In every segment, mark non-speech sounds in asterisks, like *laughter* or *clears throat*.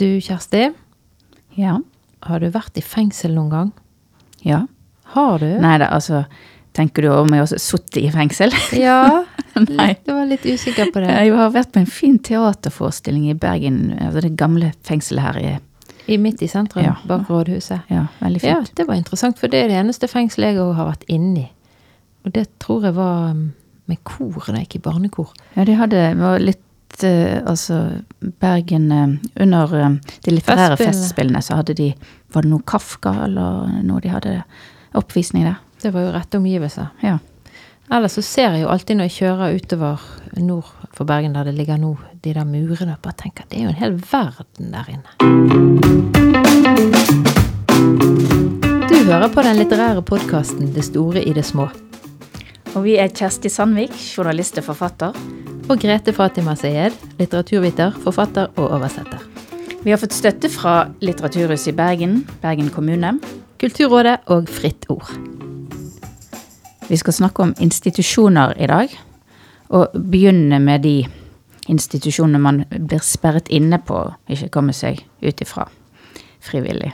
Du, Kjersti, Ja. har du vært i fengsel noen gang? Ja. Har du? Nei da, altså Tenker du om jeg har sittet i fengsel? *laughs* Ja, *laughs* Nei. du var litt usikker på det. Jeg har vært på en fin teaterforestilling i Bergen, altså det gamle fengselet her i I midt i sentrum, Ja. bak rådhuset. Ja, veldig fint. Ja, det var interessant, for det er det eneste fengselet jeg òg har vært inni. Og det tror jeg var um, med kor da jeg gikk i barnekor. Ja, de hadde var litt Altså, Bergen eh, Under eh, de litterære Festspillene. festspillene så hadde de Var det noe Kafka eller noe de hadde oppvisning der? Det var jo rette omgivelser. Ja. Ellers så ser jeg jo alltid når jeg kjører utover nord for Bergen, der det ligger nå, de der murene, bare tenker det er jo en hel verden der inne. Du hører på den litterære podkasten Det store i det små. Og vi er Kjersti Sandvik, journalist og forfatter. Og Grete Fatima Sayed, litteraturviter, forfatter og oversetter. Vi har fått støtte fra Litteraturhuset i Bergen, Bergen kommune. Kulturrådet og Fritt Ord. Vi skal snakke om institusjoner i dag, og begynne med de institusjonene man blir sperret inne på, og ikke komme seg ut ifra frivillig.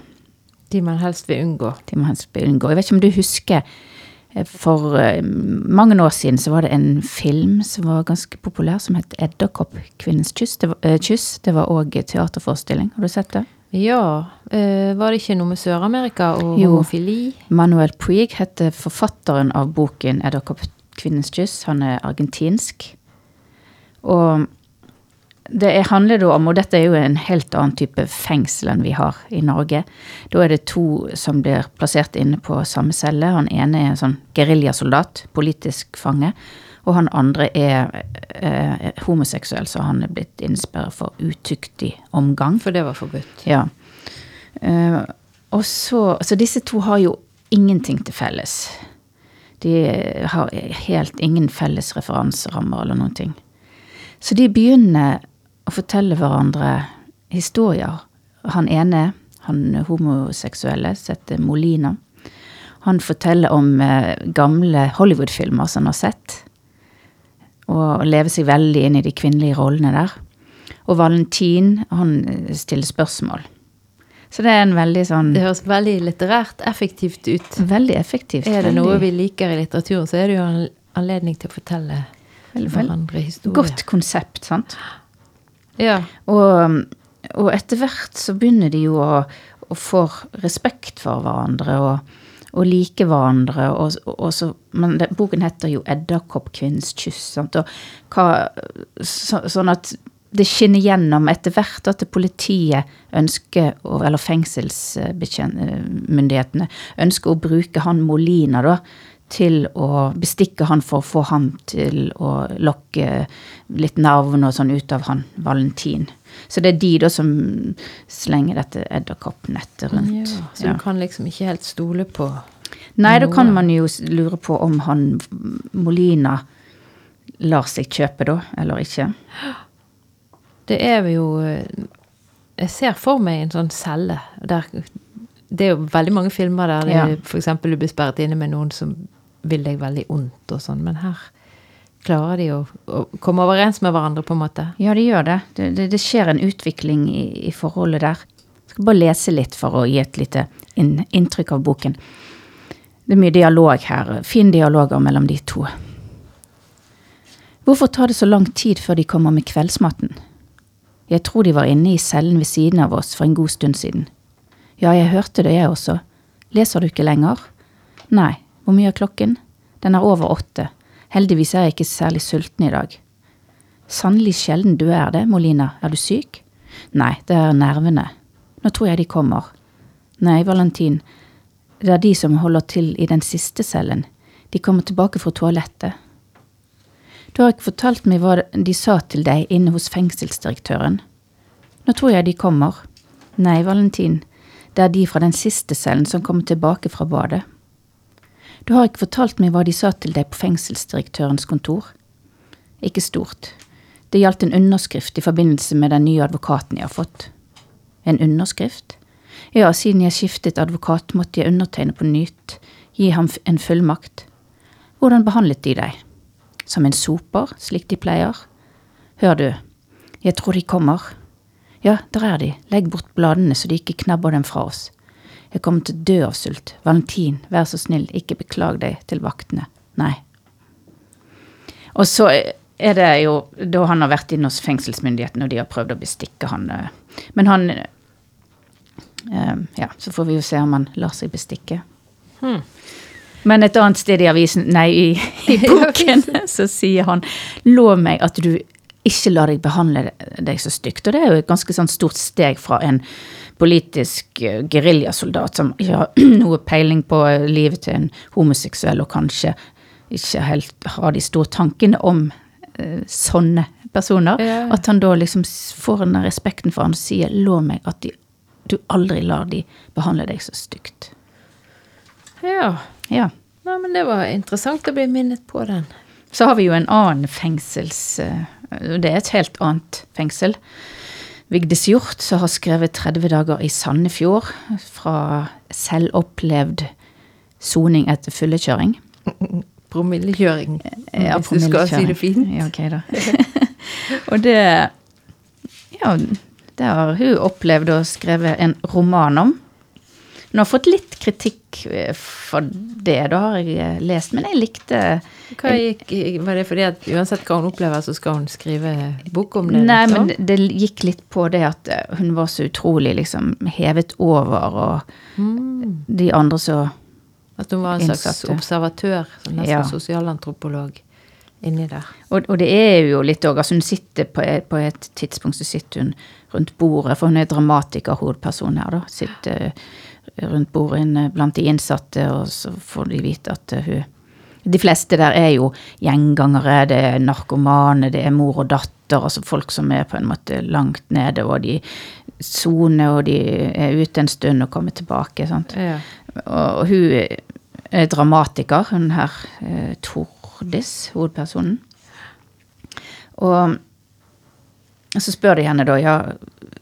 De man helst vil unngå. De man helst vil unngå. Jeg vet ikke om du husker, for eh, mange år siden så var det en film som var ganske populær, som het 'Edderkopp kvinnens kyss'. Det var, eh, kyss. Det var òg teaterforestilling. Har du sett det? Ja, eh, var det ikke noe med Sør-Amerika og Jo. homofili? Manuel Puig heter forfatteren av boken 'Edderkopp kvinnens kyss'. Han er argentinsk. Og det er- handler da om, og dette er jo en helt annen type fengsel enn vi har i Norge. Da er det to som blir plassert inne på samme celle. Han ene er en sånn geriljasoldat, politisk fange. Og han andre er eh, homoseksuell, så han er blitt innsperret for utuktig omgang. For det var forbudt. Ja. Eh, og så Så disse to har jo ingenting til felles. De har helt ingen felles referanserammer eller noen ting. Så de begynner å fortelle hverandre historier. Han ene, han homoseksuelle, heter Molina. Han forteller om eh, gamle Hollywood-filmer som han har sett. Og lever seg veldig inn i de kvinnelige rollene der. Og Valentin, han eh, stiller spørsmål. Så det er en veldig sånn Det høres veldig litterært effektivt ut. Veldig effektivt. Er det veldig, noe vi liker i litteraturen, så er det jo en anledning til å fortelle hverandre historier. Godt konsept, sant? Ja. Og, og etter hvert så begynner de jo å, å få respekt for hverandre og, og like hverandre. Og, og så, men det, boken heter jo 'Edderkoppkvinnens kyss'. Hva, så, sånn at det skinner gjennom etter hvert at politiet ønsker, eller fengselsmyndighetene, ønsker å bruke han Molina da, til å bestikke han for å få han til å lokke litt navn og sånn ut av han Valentin. Så det er de da som slenger dette edderkoppnettet rundt. ja. Så Ja. du kan liksom ikke helt stole på Nei, da kan man jo lure på om han Molina lar seg kjøpe da, eller ikke. Det er jo eh, Jeg ser for meg en sånn celle der Det er jo veldig mange filmer der det, Ja. eksempel du blir sperret inne med noen som vil deg veldig ondt og sånn, men her klarer de å, å komme overens med hverandre, på en måte. Ja, de gjør det. Det, det, det skjer en utvikling i, i forholdet der. Jeg skal bare lese litt for å gi et lite inn, inntrykk av boken. Det er mye dialog her. Fin dialoger mellom de to. Hvorfor tar det så lang tid før de kommer med kveldsmaten? Jeg tror de var inne i cellen ved siden av oss for en god stund siden. Ja, jeg hørte det, jeg også. Leser du ikke lenger? Nei. Hvor mye er klokken? Den er over åtte. Heldigvis er jeg ikke særlig sulten i dag. Sannelig sjelden du er det, Molina. Er du syk? Nei, det er nervene. Nå tror jeg de kommer. Nei, Valentin. Det er de som holder til i den siste cellen. De kommer tilbake fra toalettet. Du har ikke fortalt meg hva de sa til deg inne hos fengselsdirektøren. Nå tror jeg de kommer. Nei, Valentin. Det er de fra den siste cellen som kommer tilbake fra badet. Du har ikke fortalt meg hva de sa til deg på fengselsdirektørens kontor. Ikke stort. Det gjaldt en underskrift i forbindelse med den nye advokaten jeg har fått. En underskrift? Ja, siden jeg skiftet advokat, måtte jeg undertegne på nytt, gi ham en fullmakt. Hvordan behandlet de deg? Som en soper, slik de pleier? Hør du, jeg tror de kommer. Ja, der er de. Legg bort bladene så de ikke knabber dem fra oss. Jeg kommer til å dø av sult. Valentin, vær så snill, ikke beklag deg til vaktene. Nei. Og så er det jo da han har vært inne hos fengselsmyndighetene, og de har prøvd å bestikke han. eh, Men han eh, Ja, så får vi jo se om han lar seg bestikke. Hmm. Men et annet sted i avisen, nei, i, *laughs* i boken, *laughs* så sier han lov meg at du ikke lar deg behandle deg så stygt. Og det er jo et ganske sånn stort steg fra en politisk eh, geriljasoldat som ikke har *clears throat* noe peiling på eh, livet til en homoseksuell, og kanskje ikke helt har de store tankene om eh, sånne personer. Ja. At han da liksom får den respekten for han og sier lov meg at de, du aldri lar de behandle deg så stygt. Ja. Ja. Nei, men det var interessant å bli minnet på den. Så har vi jo en annen fengsels... eh, Det er et helt annet fengsel. Vigdis Hjort, som har skrevet 30 dager i Sandefjord fra selvopplevd soning etter fyllekjøring. *laughs* Promillekjøring, Ja, hvis du skal si det fint. Ja, ok da. *laughs* og det Ja, det har hun opplevd og skrevet en roman om. Hun har fått litt kritikk eh, for det, da har jeg eh, lest, men jeg likte Hva gikk, var det fordi at uansett hva hun opplever, så skal hun skrive bok om det? Nei, liksom? men det, gikk litt på det at eh, hun var så utrolig liksom hevet over, og Mm. de andre så At hun var en slags Innsatte. observatør, sånn nesten Ja. sosialantropolog inni der. Og, og det er jo litt òg Altså, hun sitter på et, på et tidspunkt så sitter hun rundt bordet, for hun er dramatiker, hovedperson her, da. Sitter eh, rundt bordet inne blant de innsatte, og så får de vite at eh, hun De fleste der er jo gjengangere, det er narkomane, det er mor og datter, altså folk som er på en måte langt nede, og de soner, og de er ute en stund og kommer tilbake. sant? Ja. Og og hun er dramatiker, hun her eh, Tordis, hovedpersonen. Og så spør de henne da, ja,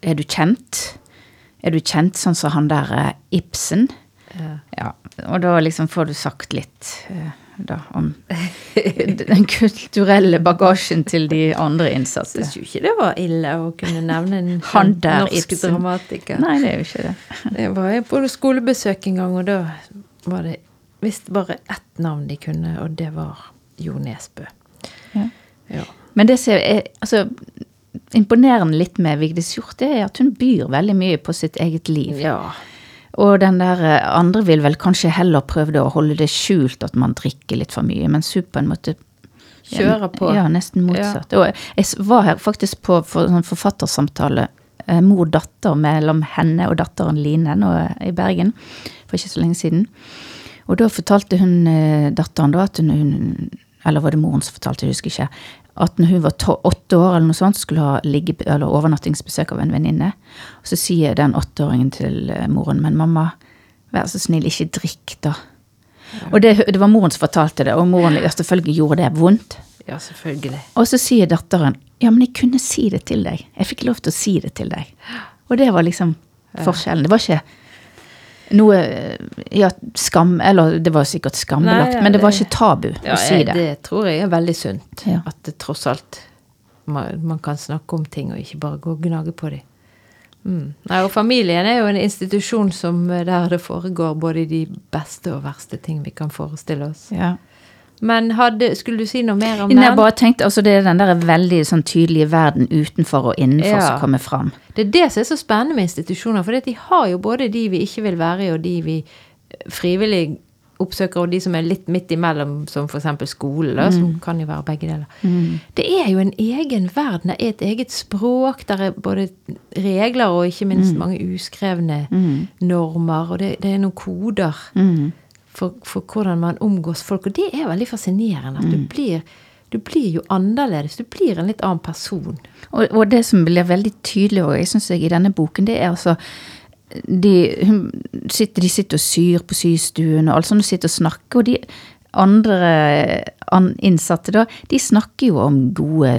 er du kjent? Er du kjent sånn som han der eh, Ibsen? Ja. Ja, og da liksom får du sagt litt eh, da om *laughs* den kulturelle bagasjen til de andre innsatte. Syns jo ikke det var ille å kunne nevne en *laughs* Han der, norsk Ibsen. dramatiker. Nei, det er jo ikke det. *laughs* Det var jo på skolebesøk en gang, og da var det visst bare ett navn de kunne, og det var Jo Nesbø. Ja. Ja. Men det som er altså, imponerende litt med Vigdis Hjorth, er at hun byr veldig mye på sitt eget liv. ja. Og den der eh, andre vil vel kanskje heller prøve å holde det skjult at man drikker litt for mye, mens hun på en måte Kjører på. Ja, nesten motsatt. Og jeg var her faktisk på sånn forfattersamtale, eh, mor-datter mellom henne og datteren Line nå i Bergen, for ikke så lenge siden. Og da fortalte hun eh, datteren da at hun Eller var det moren som fortalte, jeg husker ikke. At når hun var to, åtte år eller noe sånt, skulle ha ligge, eller overnattingsbesøk av en venninne. Og så sier den åtteåringen til eh, moren, men mamma, vær så snill, ikke drikk, da. Og det, det var moren som fortalte det, og moren ja, selvfølgelig gjorde det vondt. ja, selvfølgelig. Og så sier datteren ja, men jeg kunne si det til deg. Jeg fikk lov til å si det til deg. Og det var liksom forskjellen. Det var ikke noe ja, skam Eller det var sikkert skambelagt, Nei, ja, men det var ikke tabu Ja, å si det. det tror jeg er veldig sunt. At det tross alt man, man kan snakke om ting og ikke bare gå og gnage på dem. Mm. Nei, og familien er jo en institusjon som, eh, der det foregår både de beste og verste ting vi kan forestille oss. Ja. Men hadde, skulle du si noe mer om Nei, jeg den? bare tenkte, altså Det er den der veldig sånn tydelige verden utenfor og innenfor Ja. som kommer fram. Det er det som er så spennende med institusjoner. For de har jo både de vi ikke vil være i, og de vi eh, frivillig oppsøker, og de som er litt midt imellom, som f.eks. skole, mm. som kan jo være begge deler. Det er jo en egen verden. Det er et eget språk. Der er både regler og ikke minst mange uskrevne normer. Og det, det er noen koder for, for hvordan man omgås folk. Og det er veldig fascinerende. At du blir du blir jo annerledes. Du blir en litt annen person. Og, og det som blir veldig tydelig og jeg synes jeg, i denne boken, det er altså de, sitter, de sitter og syr på systuen, og alt sånt, og sitter og snakker. Og de andre an, innsatte, da, de snakker jo om gode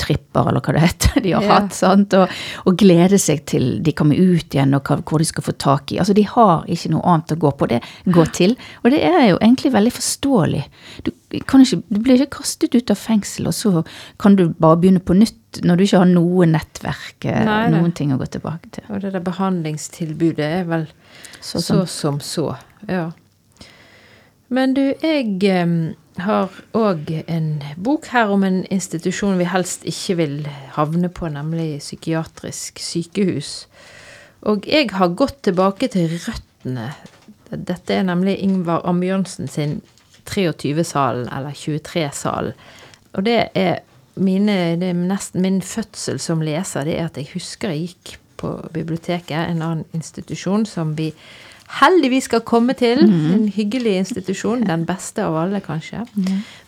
tripper, eller hva det heter, *laughs* de har yeah. hatt. sant? Og, og gleder seg til de kommer ut igjen, og hva, hvor de skal få tak i. Altså, De har ikke noe annet å gå på, det gå til. Og det er jo egentlig veldig forståelig. Du, kan ikke, du blir ikke kastet ut av fengsel, og så kan du bare begynne på nytt når du ikke har noe nettverk, eh, Nei, noen ting å gå tilbake til. Og det der behandlingstilbudet er vel Så så, som- som så. Ja. Men du, jeg har òg en bok her om en institusjon vi helst ikke vil havne på, nemlig psykiatrisk sykehus. Og jeg har gått tilbake til røttene. Dette er nemlig Ingvar Ambjørnsen sin 23-salen, eller 23-salen. Og det er, mine, det er nesten min fødsel som leser, det er at jeg husker jeg gikk på biblioteket, en annen institusjon som vi heldigvis skal komme til. En hyggelig institusjon. Den beste av alle, kanskje.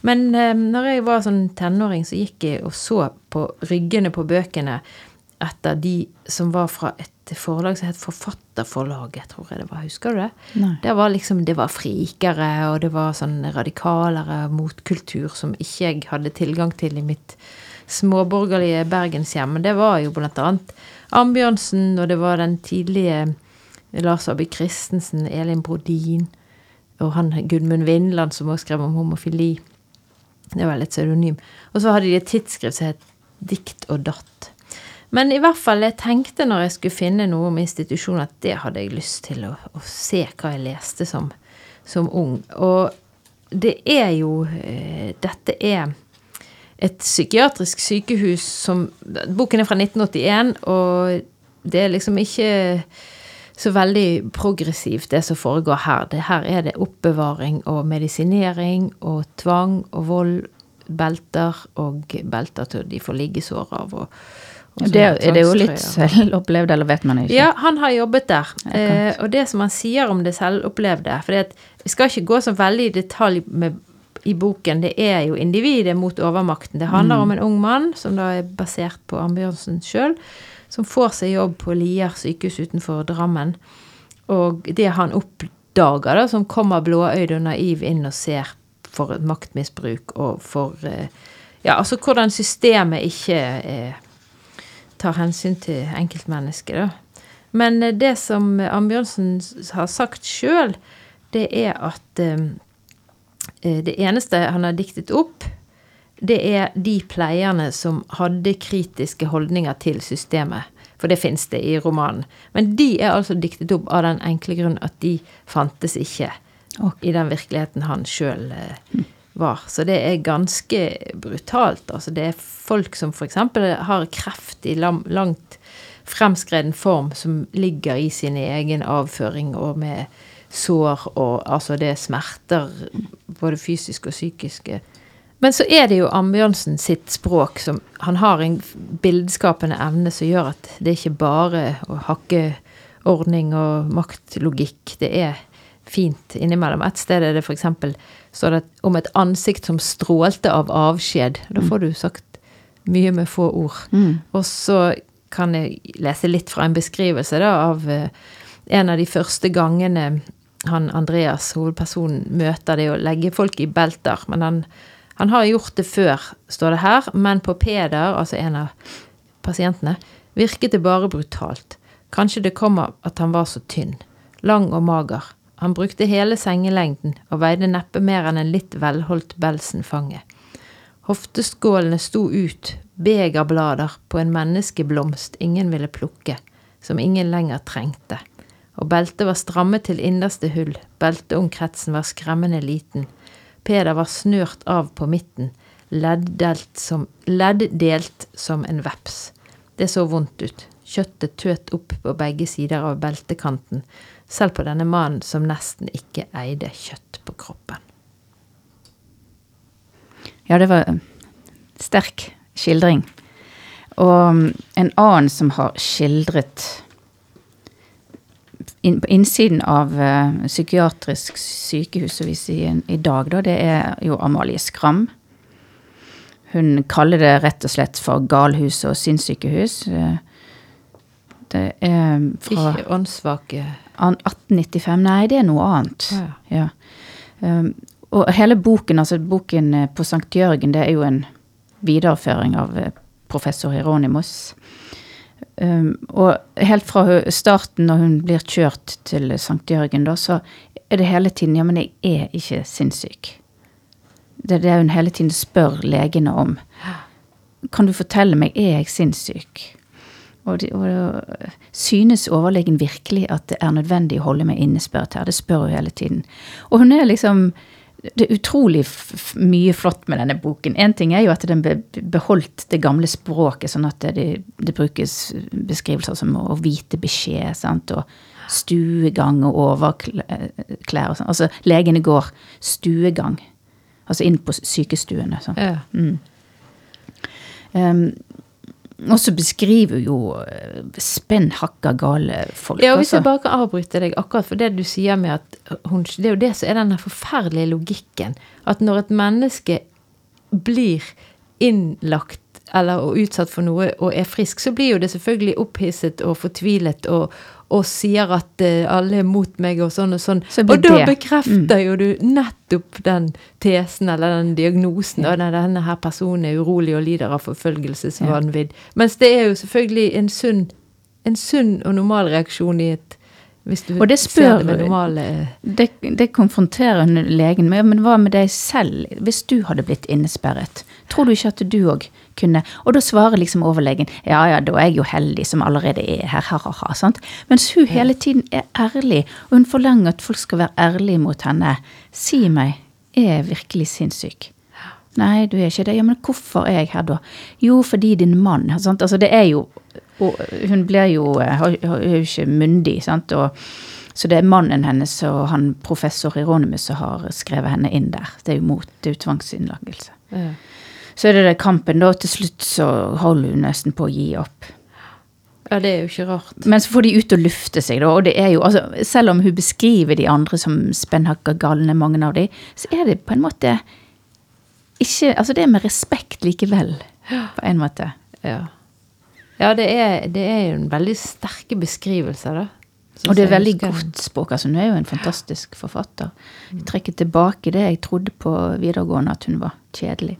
Men eh, når jeg var sånn tenåring, så gikk jeg og så på ryggene på bøkene etter de som var fra et forlag som het Forfatterforlaget, tror jeg det var. Husker du det? Nei. Det var liksom, det var frikere, og det var sånn radikalere motkultur som ikke jeg hadde tilgang til i mitt småborgerlige bergenshjem. Men det var jo blant annet Ambjørnsen, og det var den tidlige Lars Abbe Christensen, Elin Brodin, og han Gudmund Vindland som også skrev om homofili. Det var litt pseudonym. Og så hadde de et tidsskrift som het Dikt og datt. Men i hvert fall, jeg tenkte når jeg skulle finne noe om institusjonen, at det hadde jeg lyst til å, å se hva jeg leste som, som ung. Og det er jo eh, Dette er et psykiatrisk sykehus som Boken er fra 1981, og det er liksom ikke så veldig progressivt, det som foregår her. Det her er det oppbevaring og medisinering og tvang og vold, belter og belter til de får liggesår av. og, og Det er, det jo litt selvopplevd, eller vet man ikke? Ja, han har jobbet der. Eh, og det som han sier om det selvopplevde For vi skal ikke gå så veldig i detalj med, i boken. Det er jo individet mot overmakten. Det handler om en ung mann, som da er basert på Ambjørnsen sjøl, som får seg jobb på Lier sykehus utenfor Drammen. Og det han oppdager, da, som kommer blåøyd og naiv inn og ser for maktmisbruk og for eh, Ja, altså hvordan systemet ikke eh, tar hensyn til enkeltmennesket, da. Men eh, det som Ambjørnsen har sagt sjøl, det er at eh, eh, det eneste han har diktet opp, det er de pleierne som hadde kritiske holdninger til systemet. For det fins det i romanen. Men de er altså diktet opp av den enkle grunn at de fantes ikke i den virkeligheten han sjøl eh, var. Så det er ganske brutalt. Altså det er folk som f.eks. har kreft i langt fremskreden form, som ligger i sin egen avføring og med sår og Altså det er smerter, både fysiske og psykiske. Men så er det jo Ambjørnsen sitt språk som Han har en bildeskapende evne som gjør at det er ikke bare å hakke ordning og maktlogikk. Det er fint innimellom. Et sted er det f.eks. står det om et ansikt som strålte av avskjed. Da får du sagt mye med få ord. Mm. Og så kan jeg lese litt fra en beskrivelse da, av eh, en av de første gangene han Andreas, hovedpersonen, møter det å legge folk i belter. Men han, han har gjort det før, står det her. Men på Peder, altså en av pasientene, virket det bare brutalt. Kanskje det kom av at han var så tynn. Lang og mager. Han brukte hele sengelengden og veide neppe mer enn en litt velholdt Belsen-fange. Hofteskålene sto ut, begerblader på en menneskeblomst ingen ville plukke, som ingen lenger trengte. Og beltet var strammet til innerste hull, belteomkretsen var skremmende liten. Peder var snørt av på midten, leddelt som, leddelt som en veps. Det så vondt ut. Kjøttet tøt opp på begge sider av beltekanten, selv på denne mannen som nesten ikke eide kjøtt på kroppen. Ja, det var sterk skildring. Og en annen som har skildret inn, på innsiden av uh, psykiatrisk sykehus, som vi sier i dag, da, det er jo Amalie Skram. Hun kaller det rett og slett for galhus og sinnssykehus. Eh, Det er fra Ikke åndssvake 1895. Nei, det er noe annet. Ja. Ja. Um, og hele boken, altså boken eh, på Sankt Jørgen, det er jo en videreføring av professor Hieronymus. Um, og helt fra starten, når hun blir kjørt til Sankt Jørgen, da, så er det hele tiden Ja, men jeg er ikke sinnssyk. Det er det hun hele tiden spør legene om. kan du fortelle meg, er jeg sinnssyk? Og, de, og synes overlegen virkelig at det er nødvendig å holde meg innesperret her? Det spør hun hele tiden. Og hun er liksom det er utrolig mye flott med denne boken. Én ting er jo at den beholdt det gamle språket, sånn at det, det brukes beskrivelser som å vite beskjed sant? og stuegang og overklær og sånn. Altså legene går stuegang. Altså inn på sykestuene. Sånn. Ja. Mm. Um, og så beskriver jo eh, spenn hakka gale folk. Ja, og Hvis jeg bare kan avbryte deg akkurat for det du sier med at hun, Det er jo det som er den forferdelige logikken. At når et menneske blir innlagt eller og utsatt for noe og er frisk, så blir jo det selvfølgelig opphisset og fortvilet og, og sier at uh, alle er mot meg og sånn og sånn. Så og da det. bekrefter mm. jo du nettopp den tesen eller den diagnosen. Ja. Og denne her personen er urolig og lider av forfølgelsesvanvidd. Ja. Mens det er jo selvfølgelig en sunn, en sunn og normal reaksjon i et hvis du og det spør, det, normale... det, det konfronterer legen med. Men hva med deg selv, hvis du hadde blitt innesperret? Tror du ikke at du òg kunne Og da svarer liksom overlegen ja ja, da er jeg jo heldig som allerede er her, ha-ha-ha. sant? Mens hun hele tiden er ærlig, og hun forlanger at folk skal være ærlige mot henne. Si meg, er jeg virkelig sinnssyk? Nei, du er ikke det. Ja, men hvorfor er jeg her da? Jo, fordi din mann. sant? Altså, det er jo Hun blir jo Hun er jo ikke myndig, sant. Og, så det er mannen hennes og han professor Ironimus som har skrevet henne inn der. Det er jo mot det er jo tvangsinnlagelse. Ja. Så er det det kampen, da. Til slutt så holder hun nesten på å gi opp. Ja, det er jo ikke rart. Men så får de ut og lufte seg, da. Og det er jo, altså, selv om hun beskriver de andre som spennhakka galne, mange av de, så er det på en måte ikke Altså, det er med respekt likevel, på en måte. Ja. Ja, det er, det er jo en veldig sterke beskrivelser, da. Og det er veldig godt språk. altså Hun er jo en fantastisk forfatter. Jeg trekker tilbake det jeg trodde på videregående, at hun var kjedelig.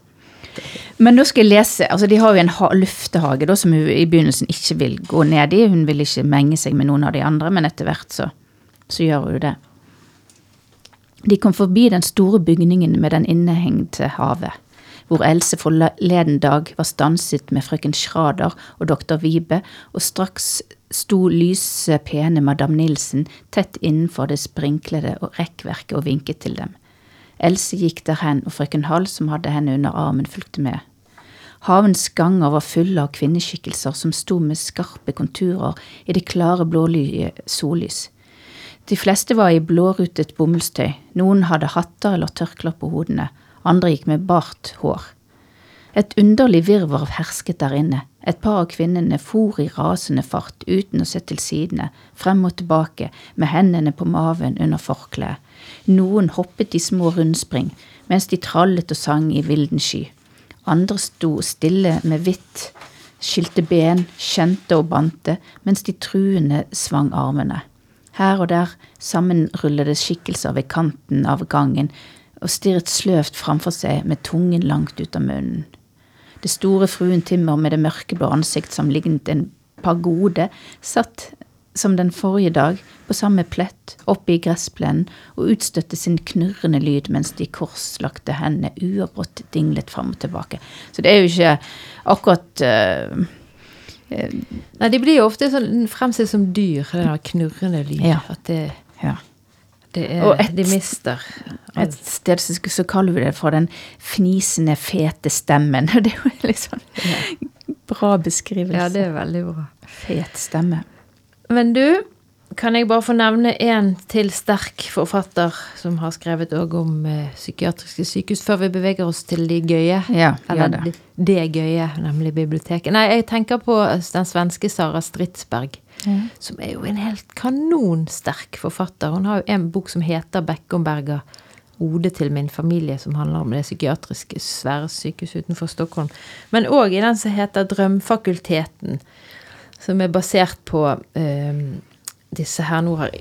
Men nå skal jeg lese altså De har jo en luftehage da, som hun i begynnelsen ikke vil gå ned i. Hun vil ikke menge seg med noen av de andre, men etter hvert så, så gjør hun det. De kom forbi den store bygningen med den innehengte havet, hvor Else forleden dag var stanset med frøken Schrader og doktor Vibe, og straks sto lyse, pene madam Nilsen tett innenfor det sprinklede rekkverket og vinket til dem. Else gikk derhen, og frøken Hall, som hadde henne under armen, fulgte med. Havens ganger var fulle av kvinneskikkelser som sto med skarpe konturer i det klare, blålige sollys. De fleste var i blårutet bomullstøy, noen hadde hatter eller tørklær på hodene, andre gikk med bart hår. Et underlig virvar hersket der inne, et par av kvinnene for i rasende fart uten å se til sidene, frem og tilbake, med hendene på maven under forkleet, noen hoppet i små rundspring mens de trallet og sang i vilden sky. Andre sto stille med hvitt skilte ben, kjente og bante, mens de truende svang armene. Her og der sammenrullede skikkelser ved kanten av gangen og stirret sløvt framfor seg med tungen langt ut av munnen. Det store fruen Timmer med det mørkeblå ansikt som lignet en pagode, satt som den forrige dag, på samme plett, oppe i gressplenen, og utstøtte sin knurrende lyd mens de korslagte hendene uavbrutt dinglet fram og tilbake. Så det er jo ikke akkurat uh, Nei, de blir jo ofte sånn fremstilt som dyr, den knurrende lyd. Ja. At det, ja. det er et, De mister Et sted så, så, kaller vi det for den fnisende, fete stemmen. *laughs* Det er jo sånn ja. bra beskrivelse. Ja, det er veldig bra. Fet stemme. Men du, kan jeg bare få nevne en til sterk forfatter som har skrevet òg om eh, psykiatriske sykehus, før vi beveger oss til de gøye? Ja, Eller det. det gøye, nemlig biblioteket. Nei, jeg tenker på den svenske Sara Stridsberg. Mm. Som er jo en helt kanonsterk forfatter. Hun har jo en bok som heter 'Bekkomberga'. Ode til min familie, som handler om det psykiatriske svære sykehuset utenfor Stockholm. Men òg i den som heter 'Drømfakulteten', som er basert på eh, disse her Nå har,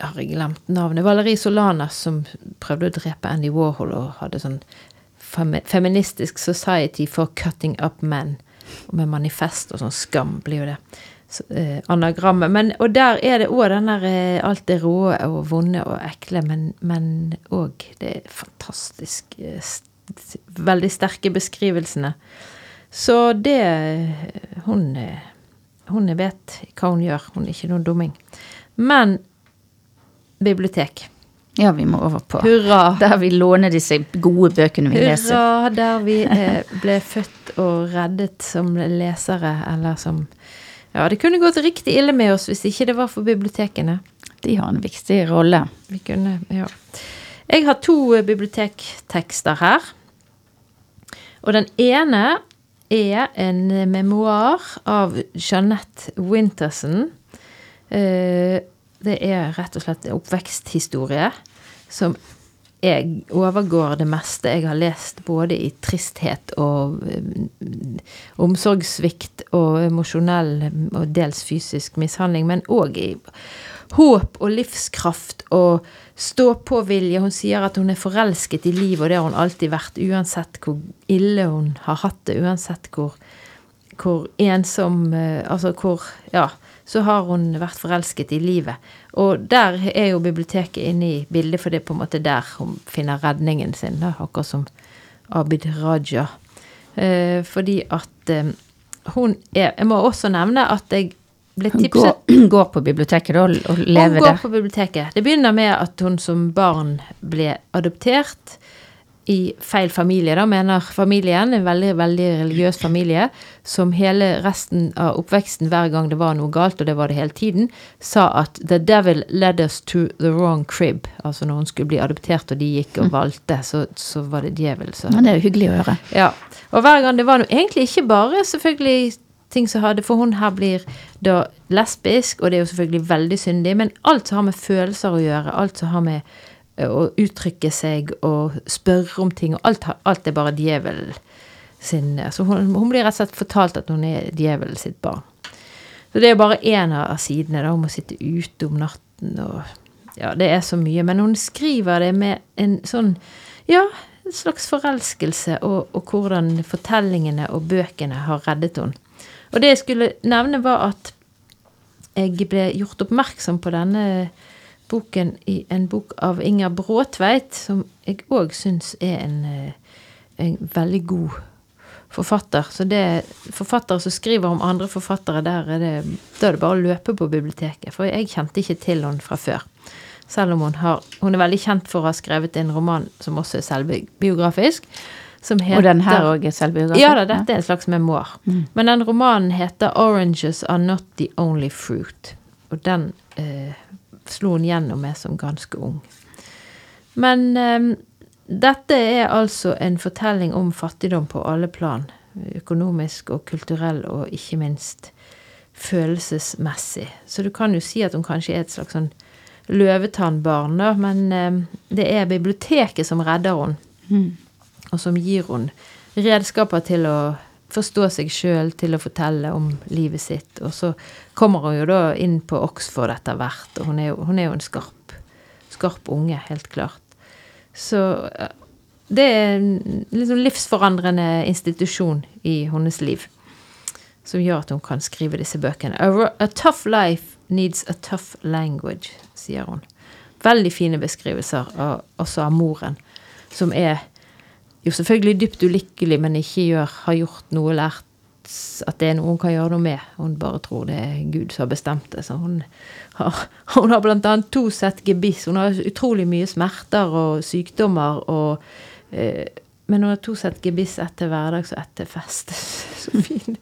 har, jeg glemt navnet. Valerie Solanas som prøvde å drepe Andy Warhol og hadde sånn Feministisk Society for Cutting Up Men. Med manifest og sånn skam blir jo det. Så, eh, anagrammet. Men, og der er det òg den eh, alt det rå og vonde og ekle, men òg det fantastisk st Veldig sterke beskrivelsene Så det Hun, eh, hun vet hva hun gjør. Hun er ikke noen dumming. Men bibliotek. Ja, vi må over på Hurra! Der vi låner disse gode bøkene vi leser. Hurra, der vi *laughs* eh, ble født og reddet som lesere, eller som Ja, det kunne gått riktig ille med oss hvis ikke det var for bibliotekene. De har en viktig rolle. Vi kunne, ja. Jeg har to eh, bibliotektekster her. Og den ene er en memoar av Jeanette Winterson. Eh, Det er rett og slett en oppveksthistorie som jeg overgår det meste jeg har lest, både i tristhet og eh, omsorgssvikt og emosjonell og dels fysisk mishandling, men òg i håp og livskraft og stå-på-vilje. Hun sier at hun er forelsket i livet, og det har hun alltid vært, uansett hvor ille hun har hatt det, uansett hvor, hvor ensom eh, Altså hvor Ja, så har hun vært forelsket i livet. Og der er jo biblioteket inne i bildet, for det er på en måte der hun finner redningen sin, da, akkurat som Abid Raja. Eh, fordi at eh, hun er Jeg må også nevne at jeg ble tipset går, *clears throat* går på biblioteket og, og hun går der. på biblioteket. Det begynner med at hun som barn ble adoptert i feil familie, da, mener familien. En veldig, veldig religiøs familie som hele resten av oppveksten, hver gang det var noe galt, og det var det hele tiden, sa at 'the devil led us to the wrong crib'. Altså når hun skulle bli adoptert, og de gikk og valgte, så, så var det djevel Så. Men det er jo hyggelig å høre. ja. Og hver gang det var noe Egentlig ikke bare selvfølgelig ting som hadde For hun her blir da lesbisk, og det er jo selvfølgelig veldig syndig, men alt som har med følelser å gjøre, alt som har med eh, å uttrykke seg og spørre om ting, og alt, alt er bare djevel sin Så hun, hun blir rett og slett fortalt at hun er djevel sitt barn. Så det er bare én av sidene. da, Hun må sitte ute om natten og Ja, det er så mye. Men hun skriver det med en sånn Ja, en slags forelskelse, og, og hvordan fortellingene og bøkene har reddet henne. Og det jeg skulle nevne, var at jeg ble gjort oppmerksom på denne boken i en bok av Inger Bråtveit, som jeg òg syns er en, eh, en veldig god forfatter. Så det er forfattere som skriver om andre forfattere, der er det, da er det bare å løpe på biblioteket. For jeg kjente ikke til henne fra før. Selv om hun har Hun er veldig kjent for å ha skrevet en roman som også er selvbiografisk. Som heter Og den her òg er selvbiografi? ja da, dette er en slags memoar. Men den romanen heter 'Oranges Are Not The Only Fruit'. Og den eh, slo hun gjennom med som ganske ung. Men eh, dette er altså en fortelling om fattigdom på alle plan. Økonomisk og kulturell, og ikke minst følelsesmessig. Så du kan jo si at hun kanskje er et slags sånn løvetannbarn, da, men eh, det er biblioteket som redder henne og som gir henne redskaper til å forstå seg sjøl, til å fortelle om livet sitt. Og så kommer hun jo da inn på Oxford etter hvert, og hun er jo, hun er jo en skarp, skarp unge, helt klart. Så eh, det er en liksom livsforandrende institusjon i hennes liv. Som gjør at hun kan skrive disse bøkene. A, tough life needs a tough language, sier hun. Veldig fine beskrivelser av, også av moren, som er jo selvfølgelig dypt ulykkelig, men ikke gjør, har gjort noe lært at det er noe hun kan gjøre noe med. Hun bare tror det er Gud som har bestemt det. Så hun har, *laughs* hun har annet to sett gebiss. Hun har utrolig mye smerter og sykdommer og eh, Men hun har to sett gebiss, etter hverdags og etter fest. *laughs* Så fin,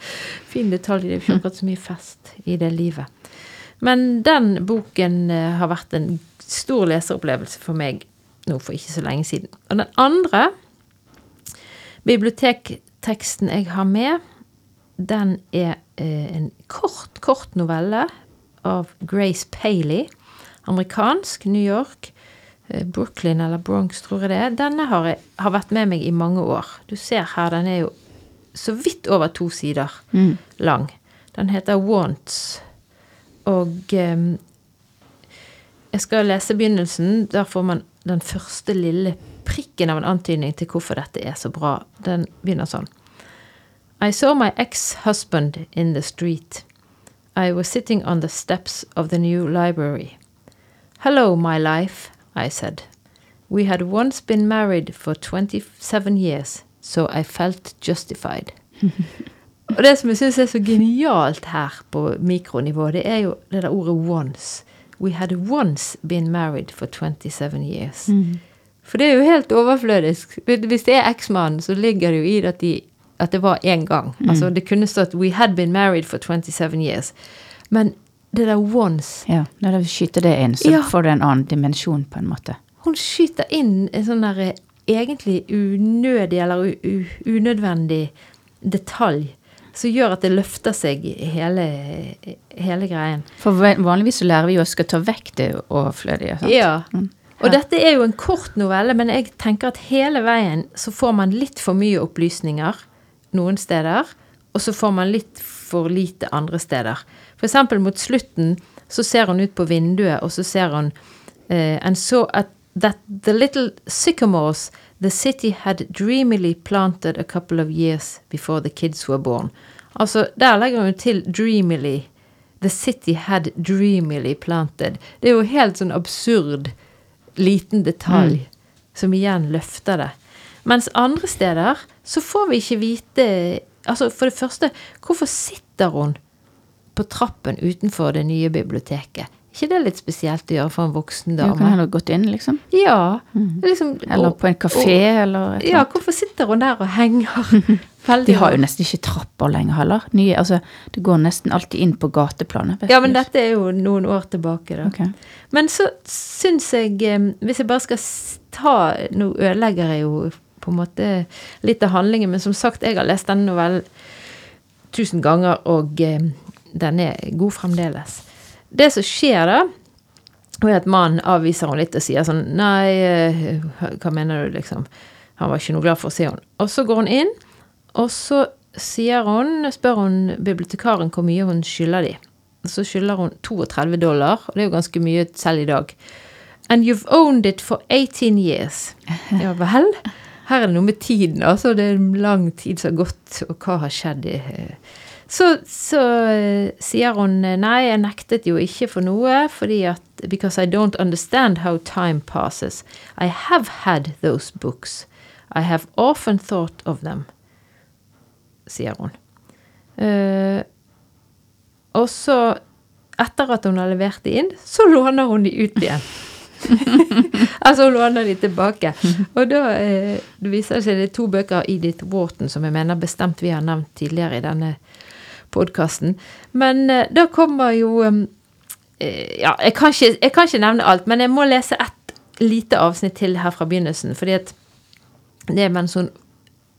fin detalj. Det er ikke akkurat så mye fest i det livet. Men den boken eh, har vært en stor leseropplevelse for meg nå for ikke så lenge siden. Og den andre bibliotekteksten jeg har med, den er eh, en kort, kort novelle av Grace Paley. Amerikansk, New York. eh, Brooklyn eller Bronx, tror jeg det er. Denne har, jeg, har vært med meg i mange år. Du ser her, den er jo så vidt over to sider lang. Den heter Wants. Og eh, jeg skal lese begynnelsen. Der får man den første lille prikken av en antydning til hvorfor dette er så bra. Den begynner sånn. I saw my ex-husband in the street. I was sitting on the steps of the new library. Hello, my life, I said. We had once been married for 27 years, so I felt justified. *laughs* Og det som jeg syns er så genialt her på mikronivå, det er jo det der ordet 'once'. We had once been married for 27 years. For det er jo helt overflødisk. Hvis det er eksmannen, så ligger det jo i det at, de, at det var én gang. Altså Det kunne stått 'We had been married for 27 years'. Men det der 'once' Ja, når du skyter det inn, så Ja. får du en annen dimensjon, på en måte. Hun skyter inn en sånn der eh, egentlig unødig eller unødvendig detalj som gjør at det løfter seg hele, hele greien. For vanligvis så lærer vi jo å skal ta vekk det overflødige. sant? Ja. Mm. Og dette er jo en kort novelle, men jeg tenker at hele veien så får man litt for mye opplysninger noen steder, og så får man litt for lite andre steder. Eksempel mot slutten så ser hun ut på vinduet, og så ser hun uh, And so at that the little sycamores the city had dreamily planted a couple of years before the kids were born. Altså, der legger hun til 'dreamily'. The city had dreamily planted. Det er jo helt sånn absurd liten detalj som igjen løfter det. Mens andre steder så får vi ikke vite Altså, for det første, hvorfor sitter hun på trappen utenfor det nye biblioteket? Ikke det er litt spesielt å gjøre for en voksen Du kan dame? heller gått inn, liksom. Ja. Liksom, Eller på en kafé, eller Ja, eller annet. hvorfor sitter hun der og henger? *laughs* De har jo nesten ikke trapper lenger heller. Nye, altså, det går nesten alltid inn på gateplanet. Ja, men dette er jo noen år tilbake, da. Okay. Men så syns jeg Hvis jeg bare skal ta Nå ødelegger jeg jo på en måte litt av handlingen, men som sagt, jeg har lest denne novellen tusen ganger, og den er god fremdeles. Det som skjer da, er at mannen avviser henne litt og sier sånn Nei, eh, hva mener du, liksom? Han var ikke noe glad for å se henne. Og så går hun inn, og så sier hun, spør hun bibliotekaren hvor mye hun skylder de. Så skylder hun 32 dollar, og det er jo ganske mye selv i dag. And you've owned it for 18 years. *laughs* Ja vel? Her er det noe med tiden, altså. Det er en lang tid som har gått, og hva har skjedd? i- Så, så eh, sier hun eh, nei, jeg nektet jo ikke for noe, fordi at Because I don't understand how time passes. I have had those books. I have often thought of them, sier hun. Uh, og så, etter at hun har levert de inn, så låner hun de ut igjen. *laughs* altså hun låner de tilbake. Og da uh, viser det seg det er to bøker av Edith Wharton som jeg mener bestemt vi har nevnt tidligere i denne podkasten. Men eh, da kommer jo eh, Ja, jeg kan, ikke, jeg kan ikke nevne alt, men jeg må lese ett lite avsnitt til her fra begynnelsen. fordi at det mens hun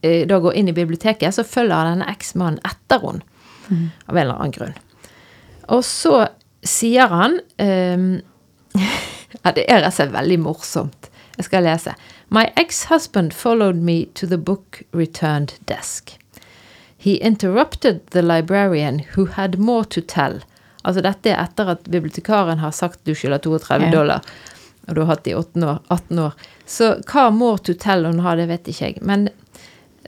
eh, da går inn i biblioteket, så følger denne eksmannen etter henne. Av en eller annen grunn. Og så sier han ehm, *laughs* Ja, det er rett og slett veldig morsomt. Jeg skal lese. My ex-husband followed me to the book returned desk. He interrupted the librarian who had more to tell. Altså dette er etter at bibliotekaren har sagt du skylder 32 Ja. dollar. Og du har hatt det i 18 år. 18 år. Så hva more to tell hun har, det vet ikke jeg. Men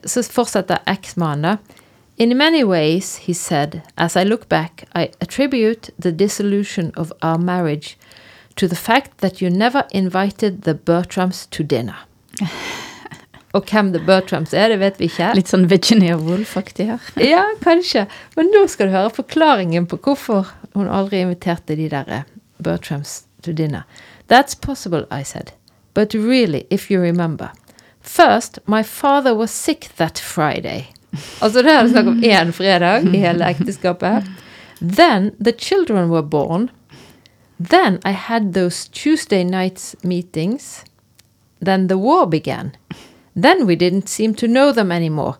så fortsetter eksmannen da. In many ways, he said, as I look back, I attribute the dissolution of our marriage to the fact that you never invited the Bertrams to dinner. *laughs* Og hvem The Bertrams er, det vet vi ikke. Litt sånn Virginia Woolf-aktig her. *laughs* Ja, kanskje. Men nå skal du høre forklaringen på hvorfor hun aldri inviterte de der eh, Bertrams to dinner. That's possible, I said. But really, if you remember. First, my father was sick that Friday. Altså det er snakk om *laughs* én fredag i hele ekteskapet. Then the children were born. Then I had those Tuesday nights meetings. Then the war began. Then we didn't seem to know them anymore.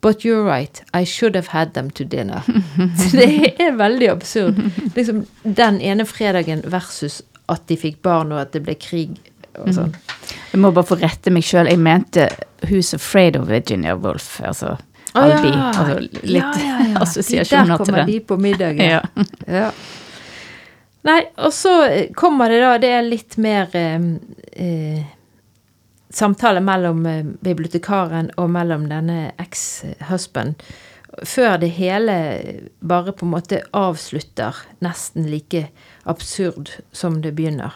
But you're right, I should have had them to dinner. *laughs* Så det er veldig absurd. Liksom den ene fredagen versus at de fikk barn og at det ble krig og sånn. Jeg må bare få rette meg sjøl. Jeg mente Who's Afraid of Virginia Woolf. Altså Albi. ja. Altså, litt Ja, ja, *laughs* assosiasjoner Der til kommer de på middagen. Ja. *laughs* Ja. Nei, og så kommer det da Det er litt mer eh, eh, samtale mellom eh, bibliotekaren og mellom denne eks-husband. Før det hele bare på en måte avslutter nesten like absurd som det begynner.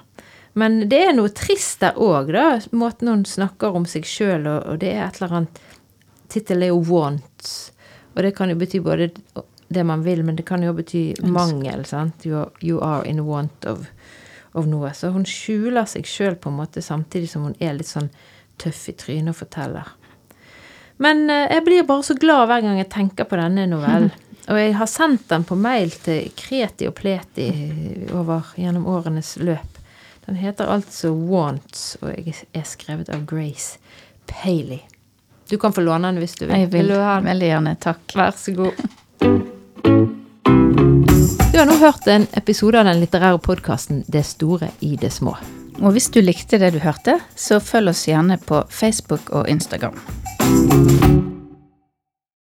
Men det er noe trist der òg, da. Måten hun snakker om seg sjøl, og det er et eller annet Tittelen er jo 'Want'. Og det kan jo bety både det man vil, men det kan jo bety mangel. sant? You are in want of, of noe. Så hun skjuler seg sjøl på en måte samtidig som hun er litt sånn tøff i trynet og forteller. Men eh, jeg blir bare så glad hver gang jeg tenker på denne novellen. *laughs* Og jeg har sendt den på mail til Kreti og Pleti over gjennom årenes løp. Den heter altså Wants, og jeg er skrevet av Grace Paley. Du kan få låne den hvis du vil. Jeg vil du ha den? veldig gjerne. Takk. Vær så god. *laughs* Du har nå hørt en episode av den litterære podkasten Det store i det små. Og hvis du likte det du hørte, så følg oss gjerne på Facebook og Instagram.